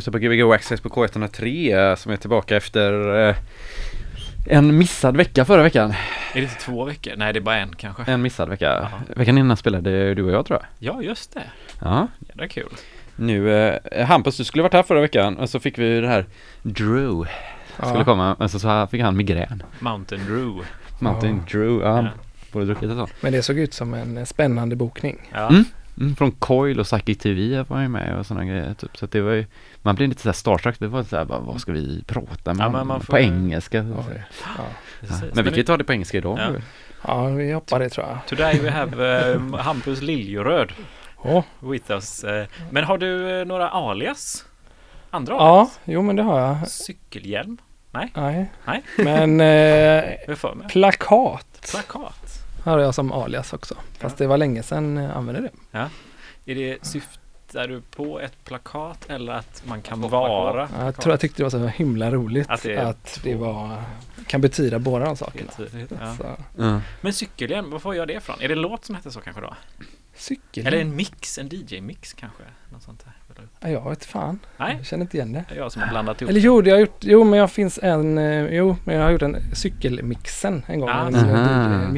lyssnar på Gbg Access på K103 eh, som är tillbaka efter eh, en missad vecka förra veckan. Är det inte två veckor? Nej, det är bara en kanske. En missad vecka. Jaha. Veckan innan spelade du och jag tror jag. Ja, just det. Ja. Jädra kul. Nu, eh, Hampus du skulle varit här förra veckan och så fick vi det här Drew skulle Ja. komma, men så, så fick han migrän. Mountain Drew. Mountain Drew, ja. Ja. Både druckit och så. Men det såg ut som en spännande bokning. Ja. Mm. Mm, från Coil och Psychic TV var ju med och sådana grejer typ. Så att det var ju, man blev lite såhär starstruck. Det var såhär, bara, vad ska vi prata med Ja, men man får på engelska? så. Ja. Ja. Precis. Men vi kan ju ta det på engelska idag. Ja. ja, vi hoppar det tror jag. Today we have uh, Hampus Liljeröd Åh, with us. eh. men har du eh, några alias? Andra ja, alias? jo men det har jag. Cykelhjälm? Nej. Nej. Men eh, plakat Plakat? Har jag som alias också. Fast det var länge sedan jag använde det. Är det, syftar du på ett plakat eller att man kan vara? Jag plakat? tror jag tyckte det var så himla roligt Att att det det, är två- var, kan betyda båda de sakerna. Ja. Så, Ja. Men cykelhjälm, var får jag det ifrån? Är det en låt som heter så kanske då? cykel? Eller en mix, en DJ-mix kanske? Något sånt där. Ja, jag vet fan. Nej, Jag känner inte igen det. det jag som har blandat ihop. Eller jo, det har jag gjort, jo men jag finns en, eh, jo men jag har gjort en cykelmixen en gång. Ah. en, en, Aha.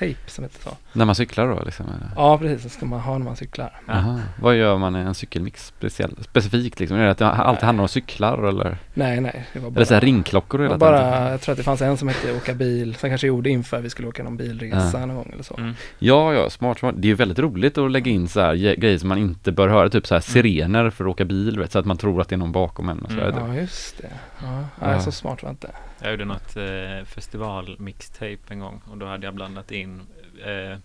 Mixtape som heter så. När man cyklar då liksom? eller? Ja precis, så ska man ha när man cyklar. Aha. Vad gör man i en cykelmix speciell, specifikt liksom? Är det att det alltid handlar om cyklar eller? Nej nej, det var Eller bara, så här ringklockor det hela var tiden? bara, jag tror att det fanns en som hette åka bil, sen kanske jag gjorde inför vi skulle åka någon bilresa Ja. någon gång eller så. Mm. Ja, ja, smart, smart. Det är ju väldigt roligt att lägga in så här grejer som man inte bör höra, typ så här sirener för att åka bil, vet, så att man tror att det är någon bakom en och så Mm. där. Ja just det. Ja, ja. så smart var jag inte. Jag gjorde något eh, festival-mixtape en gång och då hade jag blandat in eh,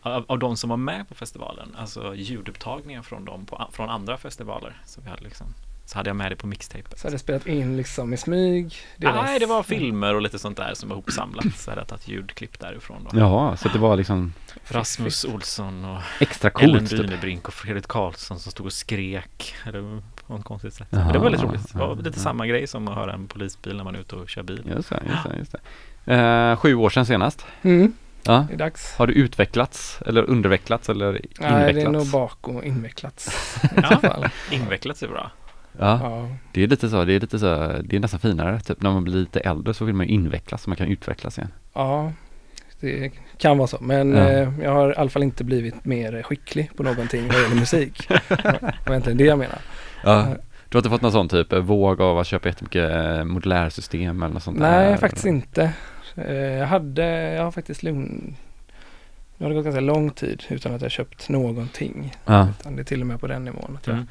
av, av de som var med på festivalen, alltså ljudupptagningar från dem på, från andra festivaler. Så, vi hade liksom, så hade jag med det på mixtapet. Så hade jag spelat in liksom i smyg. deras- Nej, det var filmer och lite sånt där som var ihopsamlat. Så hade jag tagit ljudklipp därifrån då. Jaha, så det var liksom Rasmus Olsson och extra Ellen coolt. Typ. Dynebrink och Fredrik Karlsson som stod och skrek. Eller på något konstigt sätt. Jaha, Men det var väldigt roligt. Det var ja, lite ja. samma grej som att höra en polisbil när man är ute och kör bil. Just det, just det, just det. Eh, sju år sedan senast. Mm, Ja. det är dags. Har du utvecklats eller undervecklats eller invecklats? Nej, det är nog bak och invecklats Ja, fall. invecklat är bra. Ja, Ja. det är lite så, det är lite så, det är nästan finare. Typ när man blir lite äldre så vill man ju invecklas så man kan utvecklas igen. ja, det kan vara så. Men Ja. eh, jag har i alla fall inte blivit mer skicklig på någonting vad gäller musik. det var egentligen det jag menar. Ja. Du har inte fått någon sån typ eh, våg av att köpa jättemycket eh, modulärsystem eller något sånt där? Nej, faktiskt inte. Eh, jag hade, jag har faktiskt lugn. Nu har det gått ganska lång tid utan att jag köpt någonting. Ja. Utan det är till och med på den nivån. Tror jag. Mm.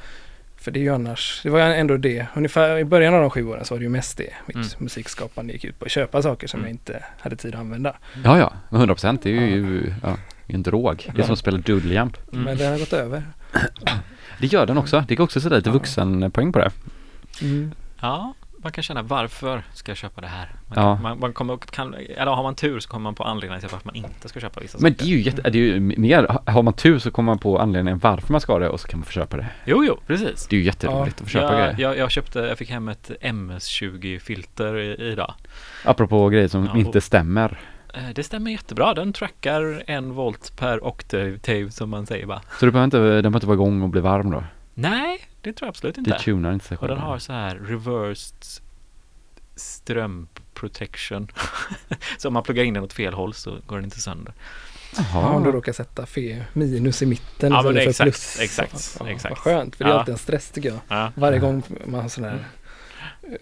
För det är ju annars, det var ändå det. Ungefär i början av de sju åren så var det ju mest det. Mitt Mm. musikskapande gick ut på att köpa saker som Mm. jag inte hade tid att använda. Ja, ja, men 100 procent, det är ju ja, en drog. Det är som att spela doodle jump. Mm. Men det har gått över. Det gör den också. Det går också sådär lite Ja. vuxenpoäng på det. Mm. Ja, man kan känna varför ska jag köpa det här? Man, Ja. man, man kommer, kan, eller har man tur så kommer man på anledningen till varför man inte ska köpa vissa Men saker. det är ju jätte, det är ju mer, har man tur så kommer man på anledningen varför man ska ha det och så kan man få köpa det. Jo, jo, precis. Det är ju jätteroligt att få köpa jag, grejer. jag, jag köpte, jag fick hem ett MS-20-filter i- idag. Apropå grejer som Ja, och- inte stämmer. Eh, Det stämmer jättebra. Den trackar en volt per octave som man säger bara. Så du behöver inte, den behöver inte vara igång och bli varm då? Nej, det tror jag absolut Det inte. tunar inte sig Och själv. den har så här reversed ström protection. så om man pluggar in den åt fel håll så går den inte sönder. Ja, om du Jaha. råkar sätta fe, minus i mitten Ja, istället för exakt, plus. exakt, ja, exakt. Vad skönt, för det är Ja. alltid en stress tycker jag. Ja. Varje gång man har sån här,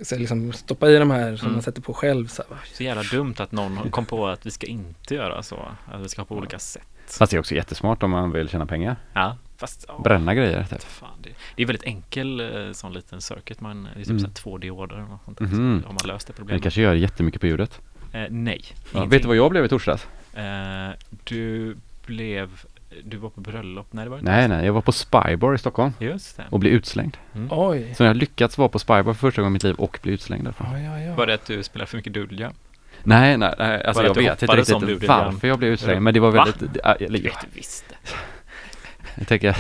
så liksom stoppa i de här som Mm. man sätter på själv. Så här, Så jävla dumt att någon kom på att vi ska inte göra så. Att vi ska ha på olika sätt. Fast det är också jättesmart om man vill tjäna pengar. Ja, fast ja, Bränna grejer. Typ. Fan, det, det är väldigt enkel eh, sån liten circuit. Man, det är typ Mm. två dioder eller något sånt där. Mhm. Så har man löst det Men det problemet. kanske gör jättemycket på ljudet. Eh, nej. Ja, vet du vad jag blev i torsdags? Eh, du blev, du var på bröllop? Nej det var inte. Nej, nej, jag var på Spybar i Stockholm Just det. och blev utslängd. Mm. Oj, Så jag har lyckats vara på Spybar för första gången i mitt liv och bli utslängd därifrån. ja, ja, ja. Var det att du spelade för mycket doodle jam? Nej, nej, nej, alltså det jag vet inte riktigt varför jag blev utslängd, men det var Va? väldigt, ja, eller, Det ja, vet du visst. Jag tänker,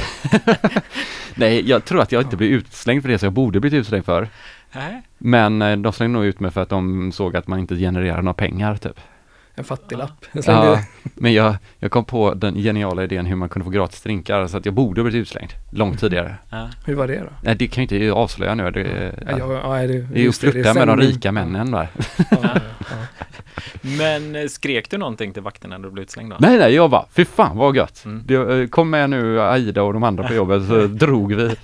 nej, jag tror att jag inte blev utslängd för det som jag borde blivit utslängd för. Nej. Men eh, de slängde nog ut mig för att de såg att man inte genererar några pengar typ. En fattiglapp. Ja, men jag, jag kom på den geniala idén hur man kunde få gratis drinkar så att jag borde ha blivit utslängd långt tidigare. Ja. Hur var det då? Nej, det kan jag inte avslöja nu. Det, Ja, jag, ja, det, det är ju flirta med de rika männen där. Ja, ja, ja. Men eh, skrek du någonting till vakterna när du blev utslängd då? Nej, nej, jag bara, fy fan vad gött. Mm. Det, eh, kom med nu Aida och de andra på jobbet så drog vi.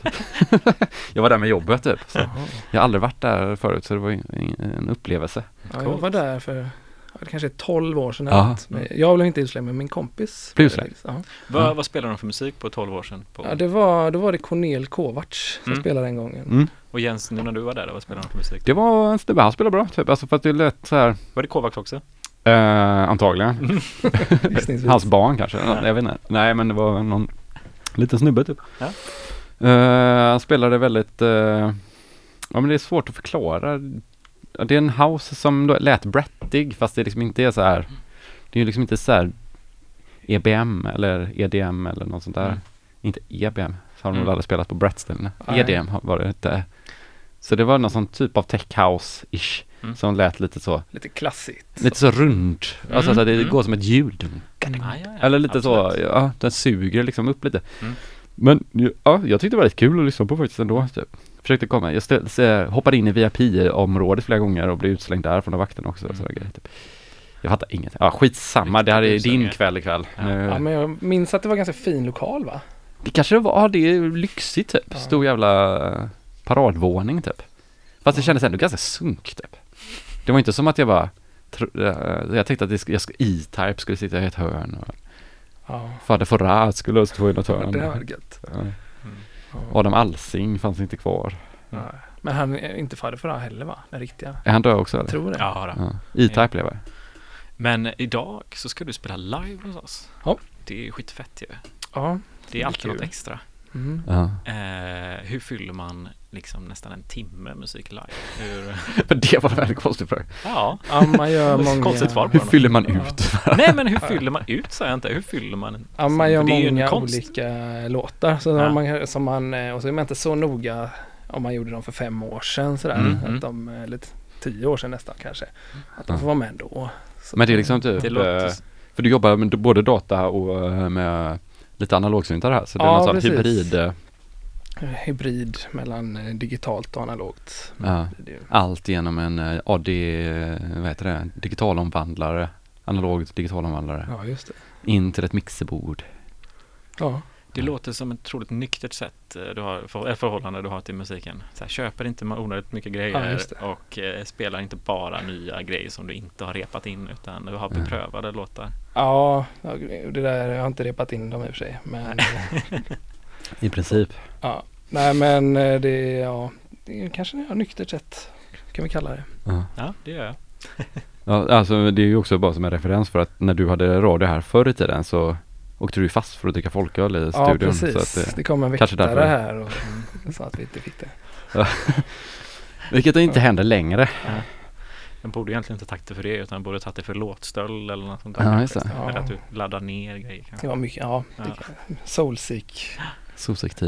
jag var där med jobbet typ. Så jag har aldrig varit där förut så det var en, en upplevelse. Ja, jag var där för det kanske är 12 år sedan. Ja. Jag blev inte utslängd men min kompis. Blev utslängd? Ja. Vad, vad spelade de för musik på 12 år sedan? På? Ja, det var, då var det Cornel Kovacs som Mm. spelade den gången. Mm. Och Jens, nu när du var där, vad spelade de för musik? Det var en snubbe, han spelade bra typ. Alltså för att det lät så här, Var det Kovacs också? eh, antagligen. Hans barn kanske, jag vet inte. Nej men det var någon liten snubbe typ. Ja. Eh, han spelade väldigt, eh, ja men det är svårt att förklara. Det är en house som då lät brattig fast det liksom inte är så här. Det är ju liksom inte så här EBM eller EDM eller något sånt där. Mm. Inte EBM, så har de Mm. väl aldrig spelat på Brat-ställena. Nej. EDM har- var det inte. Så det var någon sån typ av tech house-ish Mm. som lät lite så, Lite klassigt. lite så rund. Alltså så det Mm. går som ett ljud. Ja. Eller lite Absolut. så, ja, den suger liksom upp lite. Mm. Men ja, jag tyckte det var rätt kul att lyssna på faktiskt ändå. Typ. Försökte komma, jag ställ, se, hoppade in i VIP-området flera gånger och blev utslängd där från vakten också. Mm. Så grejer, typ. Jag fattar inget. Ja, skitsamma, det här är din kväll ikväll. Ja. Ja, men jag minns att det var ganska fin lokal va? Det kanske det var, det är lyxigt typ. Ja. Stor jävla eh, paradvåning typ. Fast det kändes ändå ganska sunk typ. Det var inte som att jag bara, eh, jag tänkte att jag sk- E-Type skulle sitta i ett hörn och Ja. Fader Farad skulle stå i något hörn. Det var gött. Ja. Mm. Adam Alsing fanns inte kvar. Nej. Men han är inte fader för det heller va? Den riktiga. Är han död också Jag eller? tror det. Ja, då. Ja. E-Type lever. Men idag så ska du spela live hos oss. Ja. Det är skitfett ju. Ja. Det är alltid något extra. Mm. Ja. Eh, hur fyller man liksom nästan en timme musik live? Hur... Men det var en väldigt konstig fråga. Ja, Ja, man gör många... konstigt svar på Hur fyller man ut? Nej men hur fyller man ut sa jag inte. Hur fyller man en? Ja, man gör många konst. olika låtar. Så Ja. man, som man, eh, och så är man inte så noga om man gjorde dem för fem år sedan sådär. Mm, Att mm. de, eller tio år sedan nästan kanske. Att de får vara med då. Så Men det är liksom typ, Det låter... eh, för du jobbar med både data och eh, med lite analogsyntar här. Så det är Ja, någon sån hybrid, hybrid mellan eh, digitalt och analogt. Ja. Allt genom en eh, AD, vad heter det, digitalomvandlare, analog digitalomvandlare, Ja, just det. in till ett mixerbord. Ja, Det låter som ett otroligt nyktert sätt eh, du har, för, förhållande du har till musiken. Så här, köper inte onödigt mycket Ja, grejer det. och eh, spelar inte bara nya grejer som du inte har repat in utan du har Mm. beprövade låtar. ja ja, det där, jag har inte repat in dem i och för sig. Men, I princip. ja. Nej men eh, det är, ja, det är kanske ett nyktert sätt. Kan vi kalla det. Ja. Ja, det gör jag. Ja, alltså det är ju också bara som en referens för att när du hade radio här förr i tiden så åkte du fast för att dricka folköl i Ja studion. precis. Så att det, det, kom en kanske väktare därför. här och sa att vi inte fick det. vilket inte händer längre. Den borde egentligen inte tagit det för det utan borde tagit det för låtstöld eller något sånt där. Ja, just det. Ja. Eller att du laddar ner grejer kanske. Det var mycket, ja. Ja. Soulseek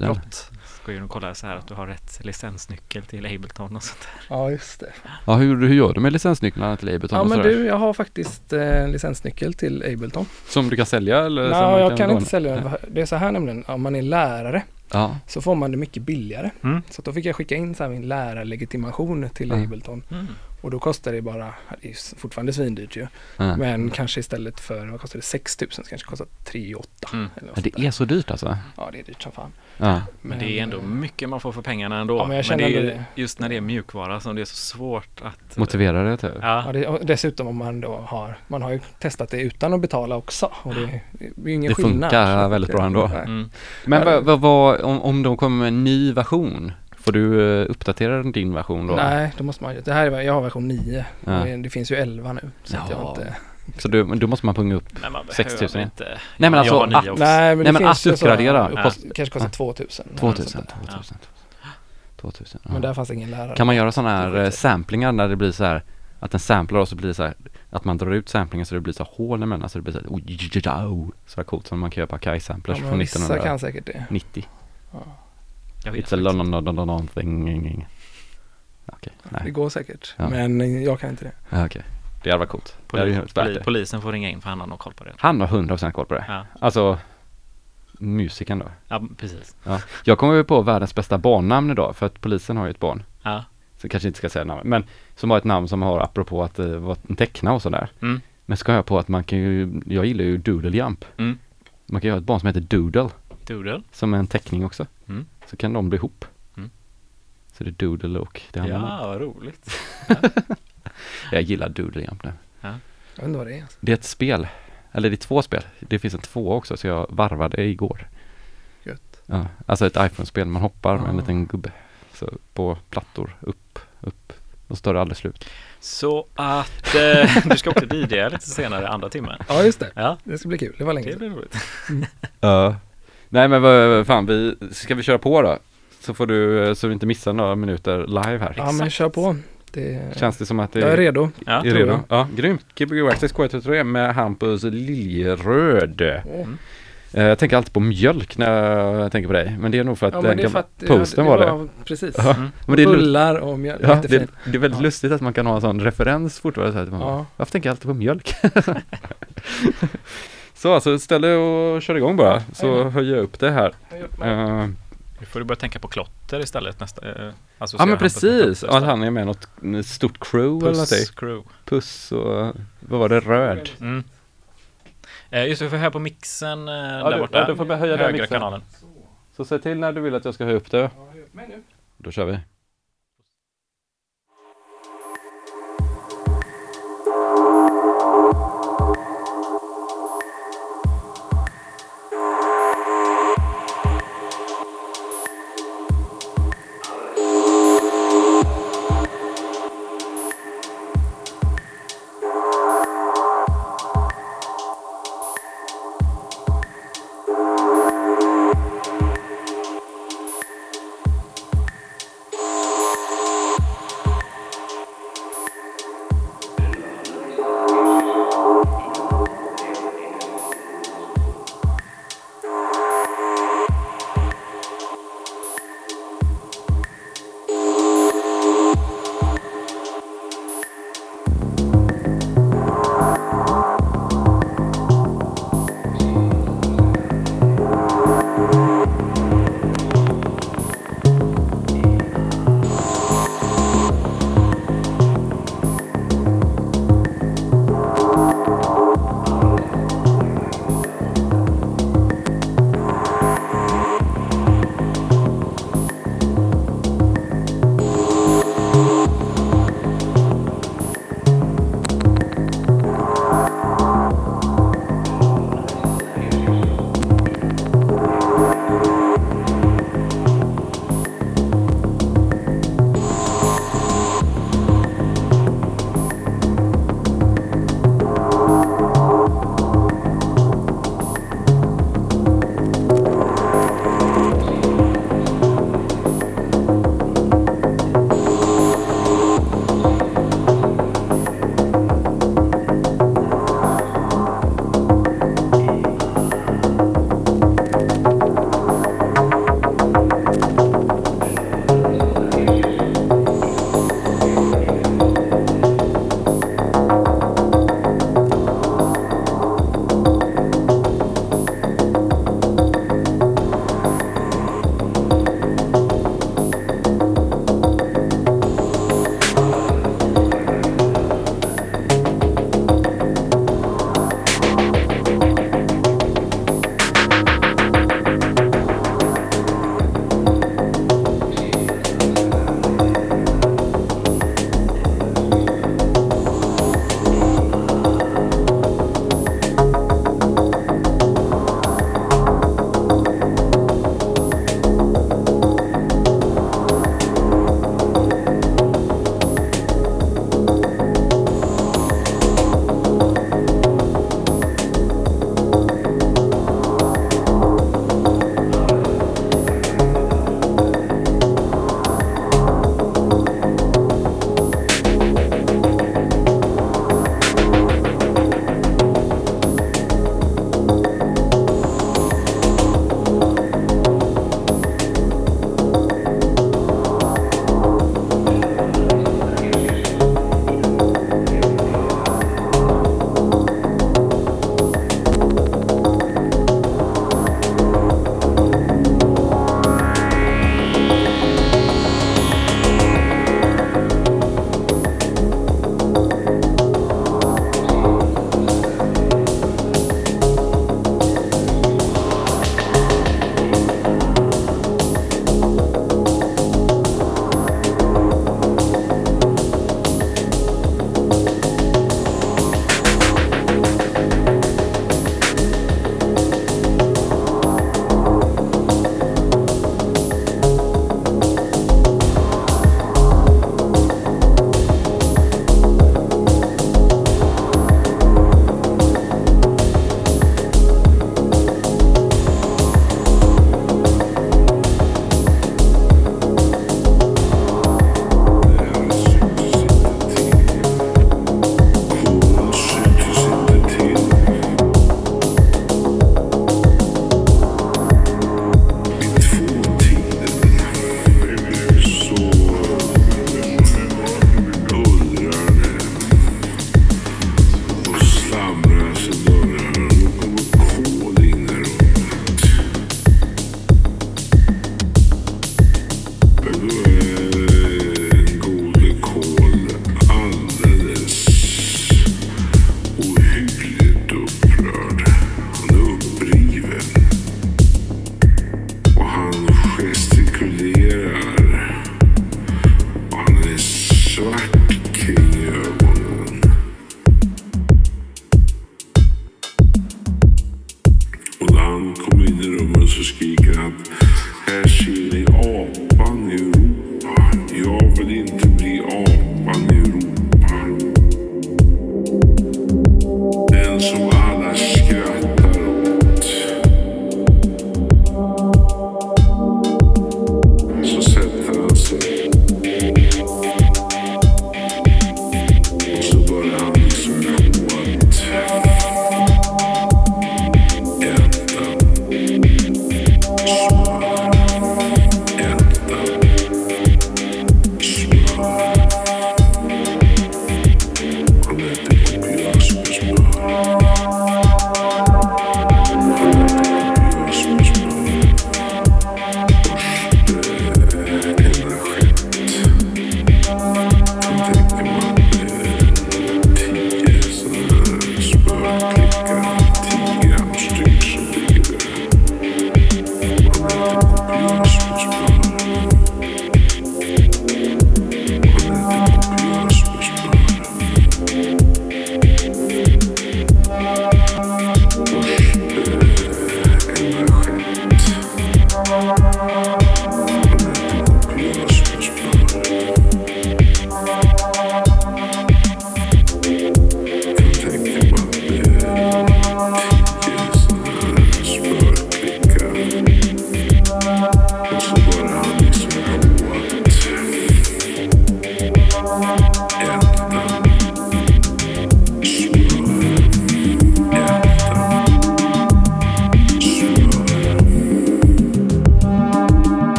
brott. Ska ju nog kolla så här att du har rätt licensnyckel till Ableton och sånt där. Ja just det. Ja, hur, hur gör du med licensnycklarna till Ableton Ja och men du, jag har faktiskt eh, licensnyckel till Ableton. Som du kan sälja eller? Nej, jag kan låna? inte sälja den. Det är så här nämligen, om man är lärare Ja, så får man det mycket billigare. Mm. Så då fick jag skicka in så här min lärarlegitimation till Mm. Ableton. Mm. Och då kostar det bara, det är fortfarande svindyrt ju. ja. Men kanske istället för, vad kostar det, 6 000 så kanske det kostar 3 8 Mm. eller det är så dyrt alltså? Ja det är dyrt som fan. Ja. Men det är ändå eh, mycket man får för pengarna ändå. Ja, men jag känner det är ju det. just när det är mjukvara som det är så svårt att Motivera det typ? Ja, Ja, det, dessutom om man då har, man har ju testat det utan att betala också. Och det, det är ingen Det skillnad. funkar väldigt det- bra ändå. mm. Men Ja, vad, vad, vad, om, om de kommer med en ny version, får du eh, uppdatera din version då? Nej, då måste man ju, det här är, jag har version 9. Ja. Det finns ju 11 nu. Så att jag Ja. inte, Så du, men då måste man punga upp? Men man 6 000 behöver igen. inte. Nej, men Jag alltså att- också. nej men Nej, det men att så- uppgradera. ja, kost, kanske kostar 2000. eller något 2000, sånt där. 2000, 2000. Men Ja. där fanns ingen lärare. Kan man göra sådana här Det är eh, samplingar när det blir så här att den samplar och så blir det så här att man drar ut samplingen så det blir så här hål emellan så det blir så här oj, så här coolt som man kan göra på Akai Ja, samplers men från vissa 1990. kan säkert det. Ja, Jag vet It's a faktiskt. London, London, London thing. Okej, det nej. går säkert. Ja. Men jag kan inte det. Ja, Okej. Det hade varit coolt. Hade Poli, ju varit polisen får ringa in för han har nog koll på det. Han har 100% koll på det. Ja, Alltså, musiken då. ja precis. Jag kommer ju på världens bästa barnnamn idag för att polisen har ju ett barn. Ja. Så kanske inte ska säga namn. Men som har ett namn som har apropå att det var en teckna och sådär. Mm. Men så kom jag på att man kan ju, jag gillar ju Doodle Jump. Mm. Man kan ju ha ett barn som heter Doodle. Doodle. Som är en teckning också. Mm. Så kan de bli ihop. Mm. Så det är Doodle och det namnet. Ja, vad roligt. Jag gillar Doodle Jump nu. Jag vet inte vad det är. Alltså. Det är ett spel. Eller det är två spel. Det finns en två också så jag varvade igår. Gött. Ja, alltså ett iPhone-spel. Man hoppar med en liten gubbe. Så på plattor. Upp, upp. Och så tar det aldrig slut. Så att eh, du ska också DJa lite senare, andra timmen. Ja, just det. Ja, Det ska bli kul. Det var länge det blir roligt. Ja. Nej men vad fan, vi, ska vi köra på då? Så får du, så du inte missar några minuter live här. Ja, men Exakt. kör på. Det... Känns det som att det Jag är redo. Ja. är redo? jag. Ja, grymt. Gbg Access K133 med Hampus Liljeröd. Mm. Eh, Jag tänker alltid på mjölk när jag tänker på dig. Men det är nog för att Ja, den men det är gamla för att posten var det. Precis. Ja, Mm. Men det är, Bullar och mjölk. ja, det, det är väldigt Ja. lustigt att man kan ha en sån referens fortfarande. Så att man, Ja. Varför tänker jag alltid på mjölk? så alltså ställ dig och kör igång bara. Så höjer jag upp det här. Eh, Nu får du börja tänka på klotter istället nästa. Eh, Ja men precis, klotter att han är med något stort crew eller någonting. Puss crew. Puss och vad var det, röd? Mm. Eh, just det, vi får höra på mixen eh, Ja, där du- borta. ja, du får höja den mixen. kanalen. Så säg till när du vill att jag ska höja upp det. Då kör vi.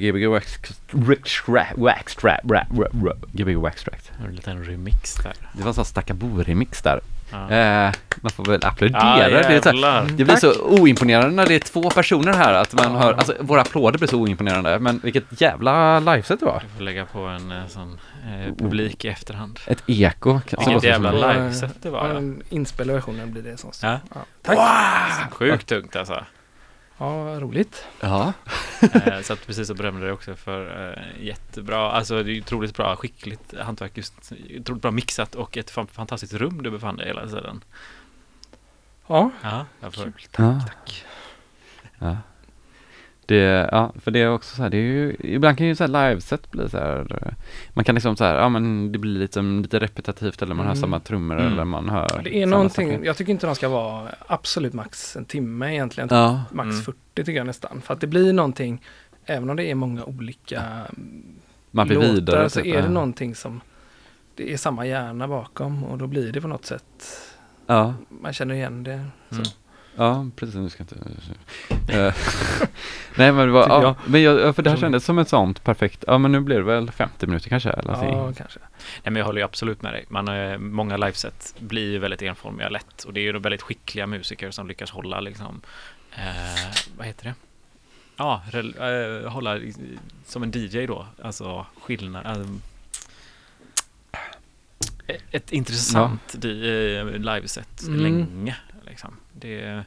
Gbg Wax Waxtract Waxtract Gbg Waxtract En liten remix där. Det var en sån Stackabo-remix där Ja. eh, Man får väl applådera Ja, det, är så här, jävlar. det blir så oimponerande när det är två personer här att man hör, alltså våra applåder blir så oimponerande men vilket jävla liveset det var Du får lägga på en eh, sån eh, publik i efterhand. Ett eko Vilket jävla så- liveset det var, Ja, ja. Den inspelade versionen blir det som. Ja. Tack. Sjukt tungt alltså. Ja, roligt. Ja, Eh, så att precis så berömde det också för eh, jättebra, alltså det är otroligt bra, skickligt hantverk, just otroligt bra mixat och ett fan- fantastiskt rum du befann dig i hela tiden. Ja, Ja, jag får, ja. Ja. Det, ja, för det är också så här, det är ju, ibland kan ju så här liveset bli så här, man kan liksom så här, ja men det blir liksom lite repetitivt eller man hör Mm. samma trummor Mm. eller man hör det är någonting, saker. jag tycker inte de ska vara absolut max en timme egentligen. Ja, Max Mm. 40 tycker jag nästan. För att det blir någonting, även om det är många olika man blir låtar vidare. så typ, är det någonting som, det är samma hjärna bakom och då blir det på något sätt, Ja, man känner igen det. Så. Ja precis, nu ska jag inte... Eh, Nej men det var, ja, men jag, ja, för det här kändes som ett sånt perfekt, ja men nu blir det väl 50 minuter kanske eller Ja, kanske. Nej men jag håller ju absolut med dig. Man, eh, många liveset blir ju väldigt enformiga lätt och det är ju väldigt skickliga musiker som lyckas hålla liksom, eh, vad heter det? Ja, rel, eh, hålla som en DJ då, alltså skillnad. Eh, ett intressant di- eh, liveset Mm. länge. Liksom. Det är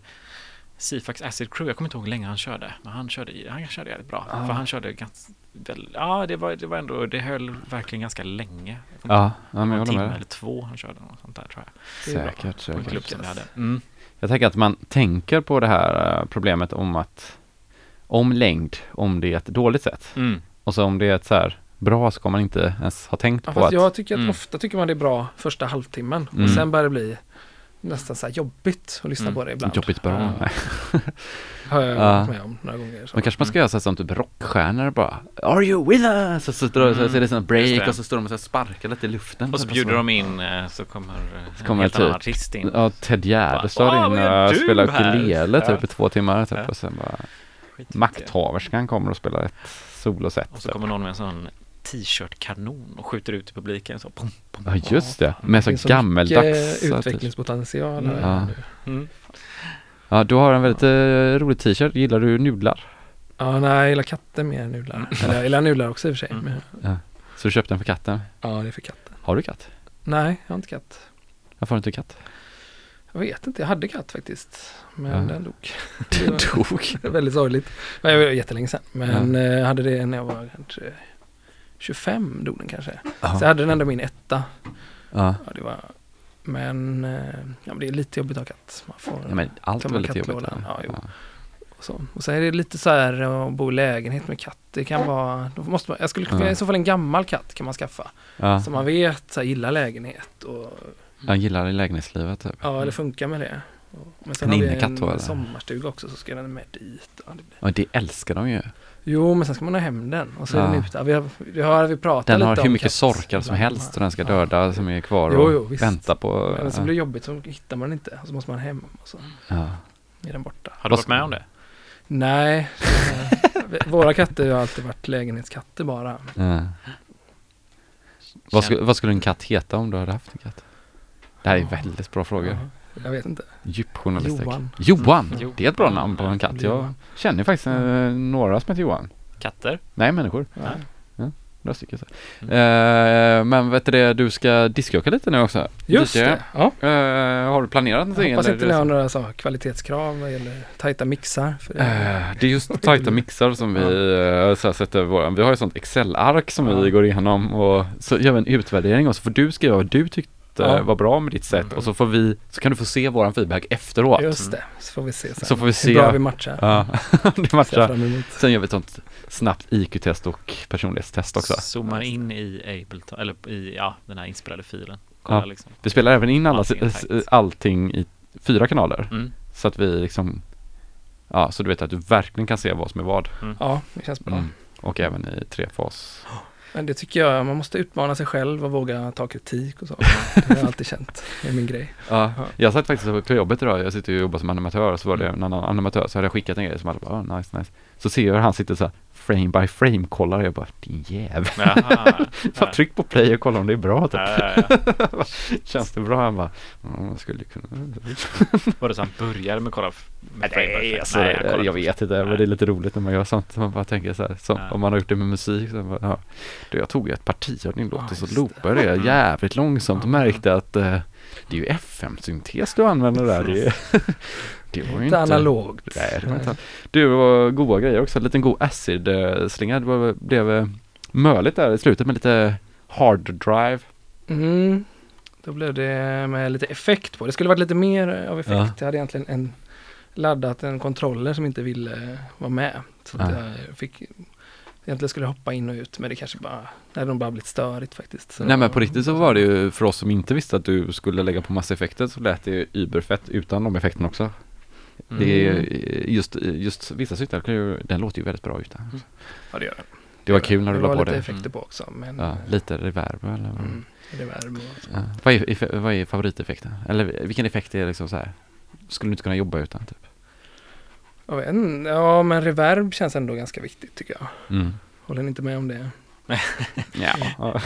Sifax Acid Crew, jag kommer inte ihåg hur länge han körde, men han körde, han körde jävligt bra. Ja. För han körde ganska, väl, ja det var, det var ändå, det höll verkligen ganska länge. Ja, ja men jag en håller timme med dig. eller två han körde något sånt där tror jag. Säkert, en säkert. vi hade. Mm. Jag tänker att man tänker på det här eh, problemet om att om längd, om det är ett dåligt sätt. Mm. Och så om det är ett så här bra så ska man inte ens ha tänkt Ja, på att jag tycker att Mm. ofta tycker man det är bra första halvtimmen Mm. och sen börjar det bli nästan så här jobbigt att lyssna Mm. på det ibland. jobbigt bra. Ja. Nej. Har jag Ja. varit med om några gånger. Så. Men kanske man ska göra så här som typ rockstjärnor bara Are you with us? Och så, står det- så, så är det sån break det. och så står de och så här sparkar lite i luften. Och så bjuder de in eh, så kommer, eh, en kommer helt typ- annan artist in. Ja, Ted Gärdestad "Åh, in och spelar här?" ukulele typ Ja. i två timmar typ Ja. och sen bara Skit. Makthaverskan kommer och spelar ett soloset. Och så typ. kommer någon med en sån t-shirt-kanon och skjuter ut i publiken så pum, pum. Ja just det, med så Det gammeldags typ. utvecklingspotential Mm. Ja. Mm. Ja, du har en väldigt eh, rolig t-shirt. Gillar du nudlar? Ja, nej, jag gillar katter mer än nudlar. Eller jag gillar nudlar också i och för sig. Mm. Men, Så du köpte den för katten? ja, det är för katten. Har du katt? Nej, jag har inte katt. Varför har du inte katt? Jag vet inte, jag hade katt faktiskt. Men Ja. den dog. Den dog. Väldigt sorgligt. Men det var jättelänge sedan. Men eh, jag hade det när jag var kanske 25 dog den kanske. Så jag Ja. hade den ändå min etta. ja. Ja, det var, men, eh, ja, men det är lite jobbigt att ha katt. Man får, ja men allt är väldigt jobbigt. Ja, jo. Ja. och, så. och sen är det lite så här att bo i lägenhet med katt. Det kan vara, då måste man, jag skulle Ja. i så fall en gammal katt kan man skaffa. Ja. Så man vet, så här, gillar lägenhet och Jag gillar lägenhetslivet typ. ja, eller funkar med det. Men sen En har vi en eller? sommarstuga också så ska den med dit. Ja, det blir. Ja, det älskar de ju. Jo, men sen ska man ha hem den och så är Ja. den ute. Vi har, vi har vi pratat Den lite har hur om mycket katt sorkar som helst och den ska Ja. döda som är kvar Jo, och jo, visst. vänta på... Men så blir det jobbigt så hittar man den inte och så måste man hem och så ja. är den borta. Har du varit med om det? Nej, eh, våra katter har alltid varit lägenhetskatter bara. Ja. Vad, skulle, vad skulle en katt heta om du hade haft en katt? Det här är väldigt bra frågor. Ja, jag vet inte. Djup journalistik. Johan. Johan! Jo. Det är ett bra namn på en katt. Jag känner faktiskt eh, några som heter Johan. Katter? Nej, människor. Ja. Några stycken så. Mm. Eh, men vet du det, du ska discåka lite nu också. Just Lite. det. Ja. Eh, har du planerat Jag någonting? hoppas eller inte ni har några så, kvalitetskrav gäller tajta mixar. För det. Eh, det är just tajta mixar som vi uh, så här, sätter våran, vi har ju sånt Excel-ark som vi går igenom och så gör vi en utvärdering och så får du skriva vad du tyckte Ja. var bra med ditt sätt och så får vi, så kan du få se våran feedback efteråt. Just det, så får vi se sen. Så får vi Hur se. bra vi matchar. Ja, det matchar. Sen gör vi ett sånt snabbt IQ-test och personlighetstest också. Zoomar in i Ableton, eller i ja, den här inspelade filen. Kolla Ja. liksom. Vi spelar även in alla, Allting i fyra kanaler. Mm. Så att vi liksom, ja, så du vet att du verkligen kan se vad som är vad. Ja, det känns bra. Mm. Och även i trefas. Men det tycker jag, man måste utmana sig själv och våga ta kritik och så. Det har jag alltid känt, det är min grej. Ja, Ja. jag satt faktiskt på jobbet idag, jag sitter och jobbar som animatör och så var det en annan animatör så hade jag skickat en grej som alla bara, oh, nice, nice. Så ser jag hur han sitter så här, frame by frame kollar. Jag bara, din jävel. Fan, tryck på play och kolla om det är bra typ. Ja, ja, ja. Känns det bra? Han bara, man skulle kunna. Var det så han började med att kolla med frame by frame? alltså, Nej, jag först. vet inte, men det är lite roligt när man gör sånt. Man bara tänker så här, så, om man har gjort det med musik. Så bara, ja. du, jag tog ju ett parti av din låt och så loopade jag det jävligt långsamt och märkte att eh, det är ju FM-syntes du använder där. Det, är- det var ju Inte inte analogt. Nej, det var inte Du, det var goda grejer också. En liten god acid-slinga. Det var, blev eh, möligt där i slutet med lite hard drive. Mm. Då blev det med lite effekt på. Det skulle varit lite mer av effekt. Ja. Jag hade egentligen en laddat en kontroller som inte ville vara med. Så Ja. jag fick Egentligen skulle hoppa in och ut men det kanske bara, det hade nog bara blivit störigt faktiskt. Så Nej men på riktigt så var det ju för oss som inte visste att du skulle lägga på massa effekter så lät det ju überfett utan de effekterna också. Det är Mm. just, just vissa cyklar, kan ju- den låter ju väldigt bra utan. Ja det gör det. Det var kul när du det la var på lite det. effekter på också men Ja, lite reverb eller vad? mm, reverb och Ja. Vad, är, vad är favoriteffekten? Eller vilken effekt är liksom så här? Skulle du inte kunna jobba utan typ? jag vet, inte. Ja men reverb känns ändå ganska viktigt tycker jag. Mm. Håller ni inte med om det? Ja.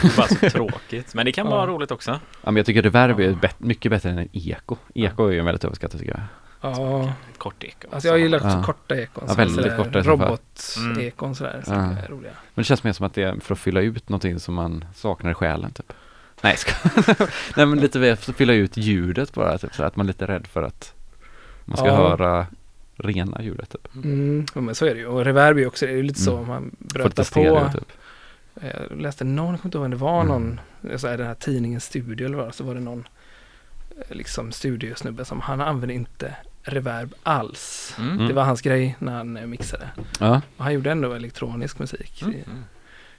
Det är bara så tråkigt. Men det kan vara Ja. roligt också. ja men jag tycker reverb är bet- mycket bättre än en eko. Eko är ju en väldigt överskattad tycker jag. Ja, kort eko. alltså jag gillar också Ja. korta ekon. Ja, väldigt korta. Robot-ekon sådär. Så Ja. roliga. Men det känns mer som att det är för att fylla ut någonting som man saknar i själen typ. Nej, ska. Nej men lite mer för att fylla ut ljudet bara, typ så att man är lite rädd för att man ska Ja. höra rena ljudet typ. Mm, ja, men så är det ju. Och reverb är ju också, det är ju lite så Mm. man brötar på. typ. Jag läste någon, jag kommer inte ihåg vem det var, Mm. någon, så här, den här tidningen Studio eller vad så var det någon eh, liksom studiosnubbe som han använde inte reverb alls. Mm. Det var hans grej när han eh, mixade. Ja. Och han gjorde ändå elektronisk musik. Mm.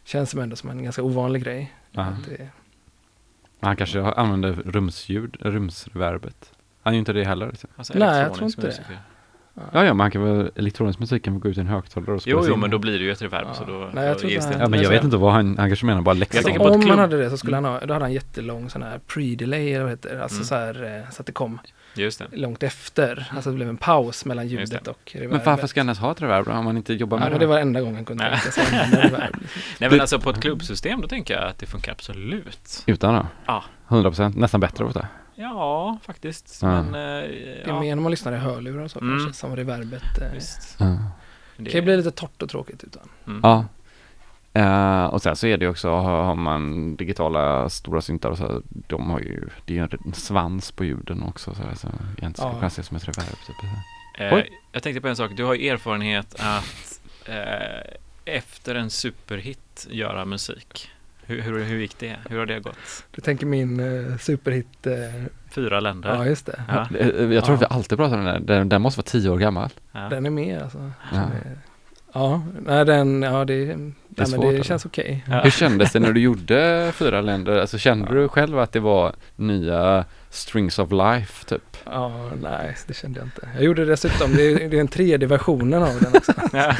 Det känns som ändå som en ganska ovanlig grej. Det, Han kanske använder rumsljud, rumsreverbet. Han gör inte det heller. Liksom. Alltså Nej, jag tror inte musiker. Ja, ja, men han kan väl, elektronisk musik kan väl gå ut i en högtalare och spela Jo, jo, in. men då blir det ju ett reverb. Ja. Så då, Nej, jag då tror det här- Ja, men jag vet inte vad han, han kanske menar bara ett om han hade det så skulle han ha, då hade han jättelång sån här pre-delay eller vad heter det? Alltså Mm. så här eh, så att det kom det. Långt efter. Alltså det blev en paus mellan ljudet det. och reverbet. Men varför ska han ens ha ett reverb om man inte jobbar med Ja, det? det var enda gången han kunde tänka sig reverb. Nej, men alltså på ett klubbsystem då tänker jag att det funkar absolut. Utan då? Ja. 100% nästan bättre ofta. Ja, faktiskt. Ja. Men, eh, Det är ja, mer när man lyssnar i hörlurar och så Mm. kanske, som reverbet. Eh, visst. Ja. Det det kan ju bli lite torrt och tråkigt utan. mm. Ja. Eh, och sen så är det ju också, har man digitala stora syntar och så, de har ju, det är ju en svans på ljuden också så, här, så egentligen skulle Ja. kunna ses som ett reverb typ. Oj. jag tänkte på en sak. Du har ju erfarenhet att eh, efter en superhit göra musik. Hur, hur, hur gick det? Hur har det gått? Du tänker min eh, superhit. Eh, Fyra länder? ja, just det. Ja. Jag tror Ja. att vi alltid pratar om den där, den, den måste vara tio år gammal. Ja. Den är med alltså. Ja. Den är- Ja, nej, den, ja det, nej, men svårt, det eller? känns okej. Ja. Hur kändes det när du gjorde fyra länder? Alltså kände du själv att det var nya Strings of Life typ? Ja, nej, det kände jag inte. Jag gjorde dessutom, det är, det är en tredje versionen av den också. Ja.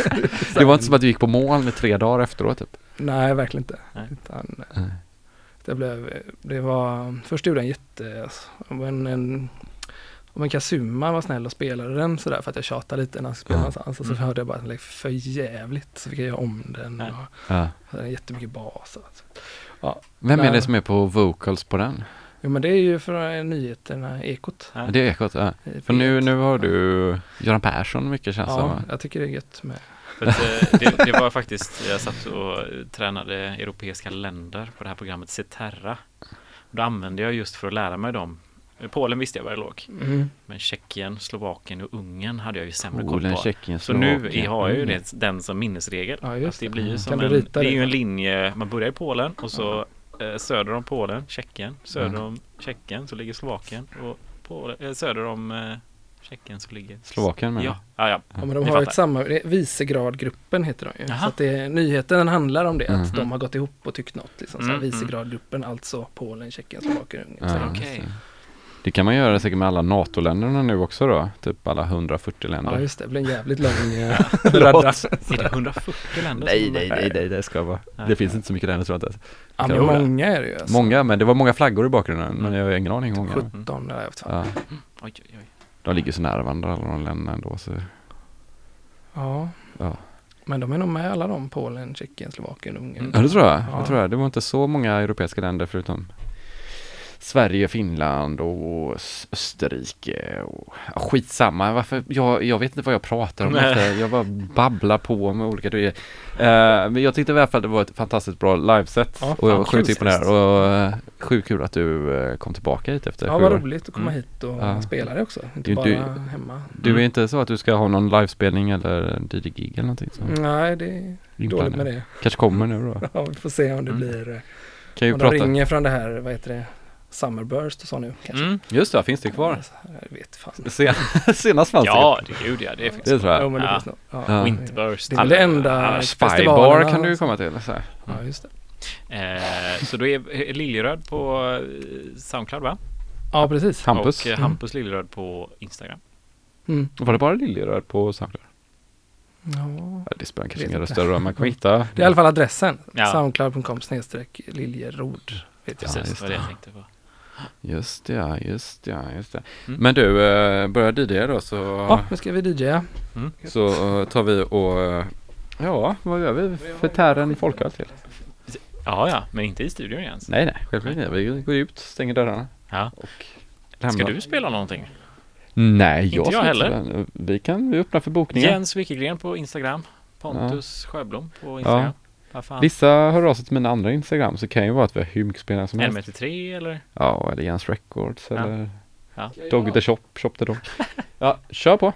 Det var inte som att du gick på mål med tre dagar efteråt typ? Nej, verkligen inte. Nej. Utan, Nej. det blev, det var, först gjorde jag en jätte, alltså, en, en om en Kazuma var snäll och spelade den sådär för att jag tjatade lite när han spelade Ja. någonstans och så Mm. hörde jag bara att den lät för jävligt så fick jag göra om den Ja. och Ja. hade jättemycket bas. och så. Vem är det som är på vocals på den? Jo men det är ju för eh, nyheterna, Ekot. Ja. Det är Ekot, ja. För nu, P1. nu har du Göran Persson mycket känns som. Ja, va? jag tycker det är gött med. För att, eh, det, det var faktiskt, jag satt och tränade europeiska länder på det här programmet Ceterra. Då använde jag just för att lära mig dem. Polen visste jag var det låg. Mm. Men Tjeckien, Slovakien och Ungern hade jag ju sämre koll Polen, på. Tjeckien, Så nu har jag ju Mm. det, den som minnesregel. Ja, just att det det. blir ju Kan som en, det är ju en linje, man börjar i Polen och så eh, söder om Polen, Tjeckien, söder Mm. om Tjeckien så ligger Slovakien och Polen, eh, söder om eh, Tjeckien så ligger Slovakien med. Ja, ja, ja. Ja, men de Ni har fattar. ett är Visegradgruppen heter de ju. Jaha. Så att det, nyheten handlar om det, att Mm. de har gått ihop och tyckt något. Liksom, Mm, mm. Visegradgruppen, alltså Polen, Tjeckien, Slovakien, Ungern. Okej. Det. Kan man göra säkert med alla NATO-länderna nu också då. Typ alla 140 länder. Ja, just det. Det blir en jävligt lång eh, Låt. radda. Är det 140 länder Nej, nej, nej, nej, det ska vara. Det finns inte så mycket länder tror jag inte. Ja, men många är det ju. Alltså. Många, men det var många flaggor i bakgrunden. Men jag har ingen aning hur många. 17, ja, jag fan. Ja, Oj, oj, oj. de ligger så nära varandra alla de länderna ändå. Så. Ja. Ja. Men de är nog med alla de, Polen, Tjeckien, Slovakien, Ungern. Ja, det tror jag. Ja. Det tror jag. Det var inte så många europeiska länder förutom Sverige, Finland och Österrike och ja, skitsamma. Varför? Jag, jag vet inte vad jag pratar om. Efter. Jag bara babblar på med olika grejer. Eh, men jag tyckte i alla fall det var ett fantastiskt bra liveset Ja, och jag var sjukt imponerad och uh, sjukt kul att du eh, kom tillbaka hit efter Ja, vad roligt att komma Mm. hit och Ja. spela det också. Inte Du- bara du- hemma. Du är inte så att du ska ha någon livespelning eller DJ-gig eller någonting? Så. Nej, det är dåligt med det. Kanske kommer nu då. Ja, vi får se om det Mm. blir... Kan ju Om prata. de ringer från det här, vad heter det? Summerburst och så nu kanske. Mm. Just det, finns det kvar? Jag vet fan. Sen, senast fanns Ja, det gud ja, det finns. det. Det tror jag. Jo, men det Ja. finns nog. Ja. Ja. Winterburst. Det är väl det enda Spybar kan du ju komma till. Så här. Ja, just det. Eh, så då är Liljeröd på eh, Soundcloud va? Ja, precis. Hampus. Och eh, Hampus Liljeröd på Instagram. Mm. Var det bara Liljeröd på Soundcloud? Ja. Ja, det spelar kanske ingen större roll. Man kan hitta. Det är i alla fall adressen. Ja. Soundcloud.com snedstreck liljerod. Jag. Ja, Precis, just det var det det. jag tänkte på. Just det, ja, just det, ja, just det. Mm. Men du, eh, börjar DJ då så, Ja, nu ska vi DJa. så eh, tar vi och eh, Ja, vad gör vi för tären i folköl till? Ja, ja, men inte i studion igen. Nej, nej, självklart inte. Vi går ut, stänger dörrarna Ja. och Ska du spela någonting? Nej, jag Inte jag heller. Vi kan vi öppna för bokningar. Jens Wikegren på Instagram. Pontus Sjöblom på Instagram. Vad fan? Vissa hör av sig till mina andra Instagram så kan ju vara att vi har hur mycket spelare som helst. NMT3 eller? Ja, eller Jens Records eller Ja. Dog the Shop, Shop the Dog. ja, kör på.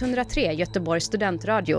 103 Göteborgs studentradio.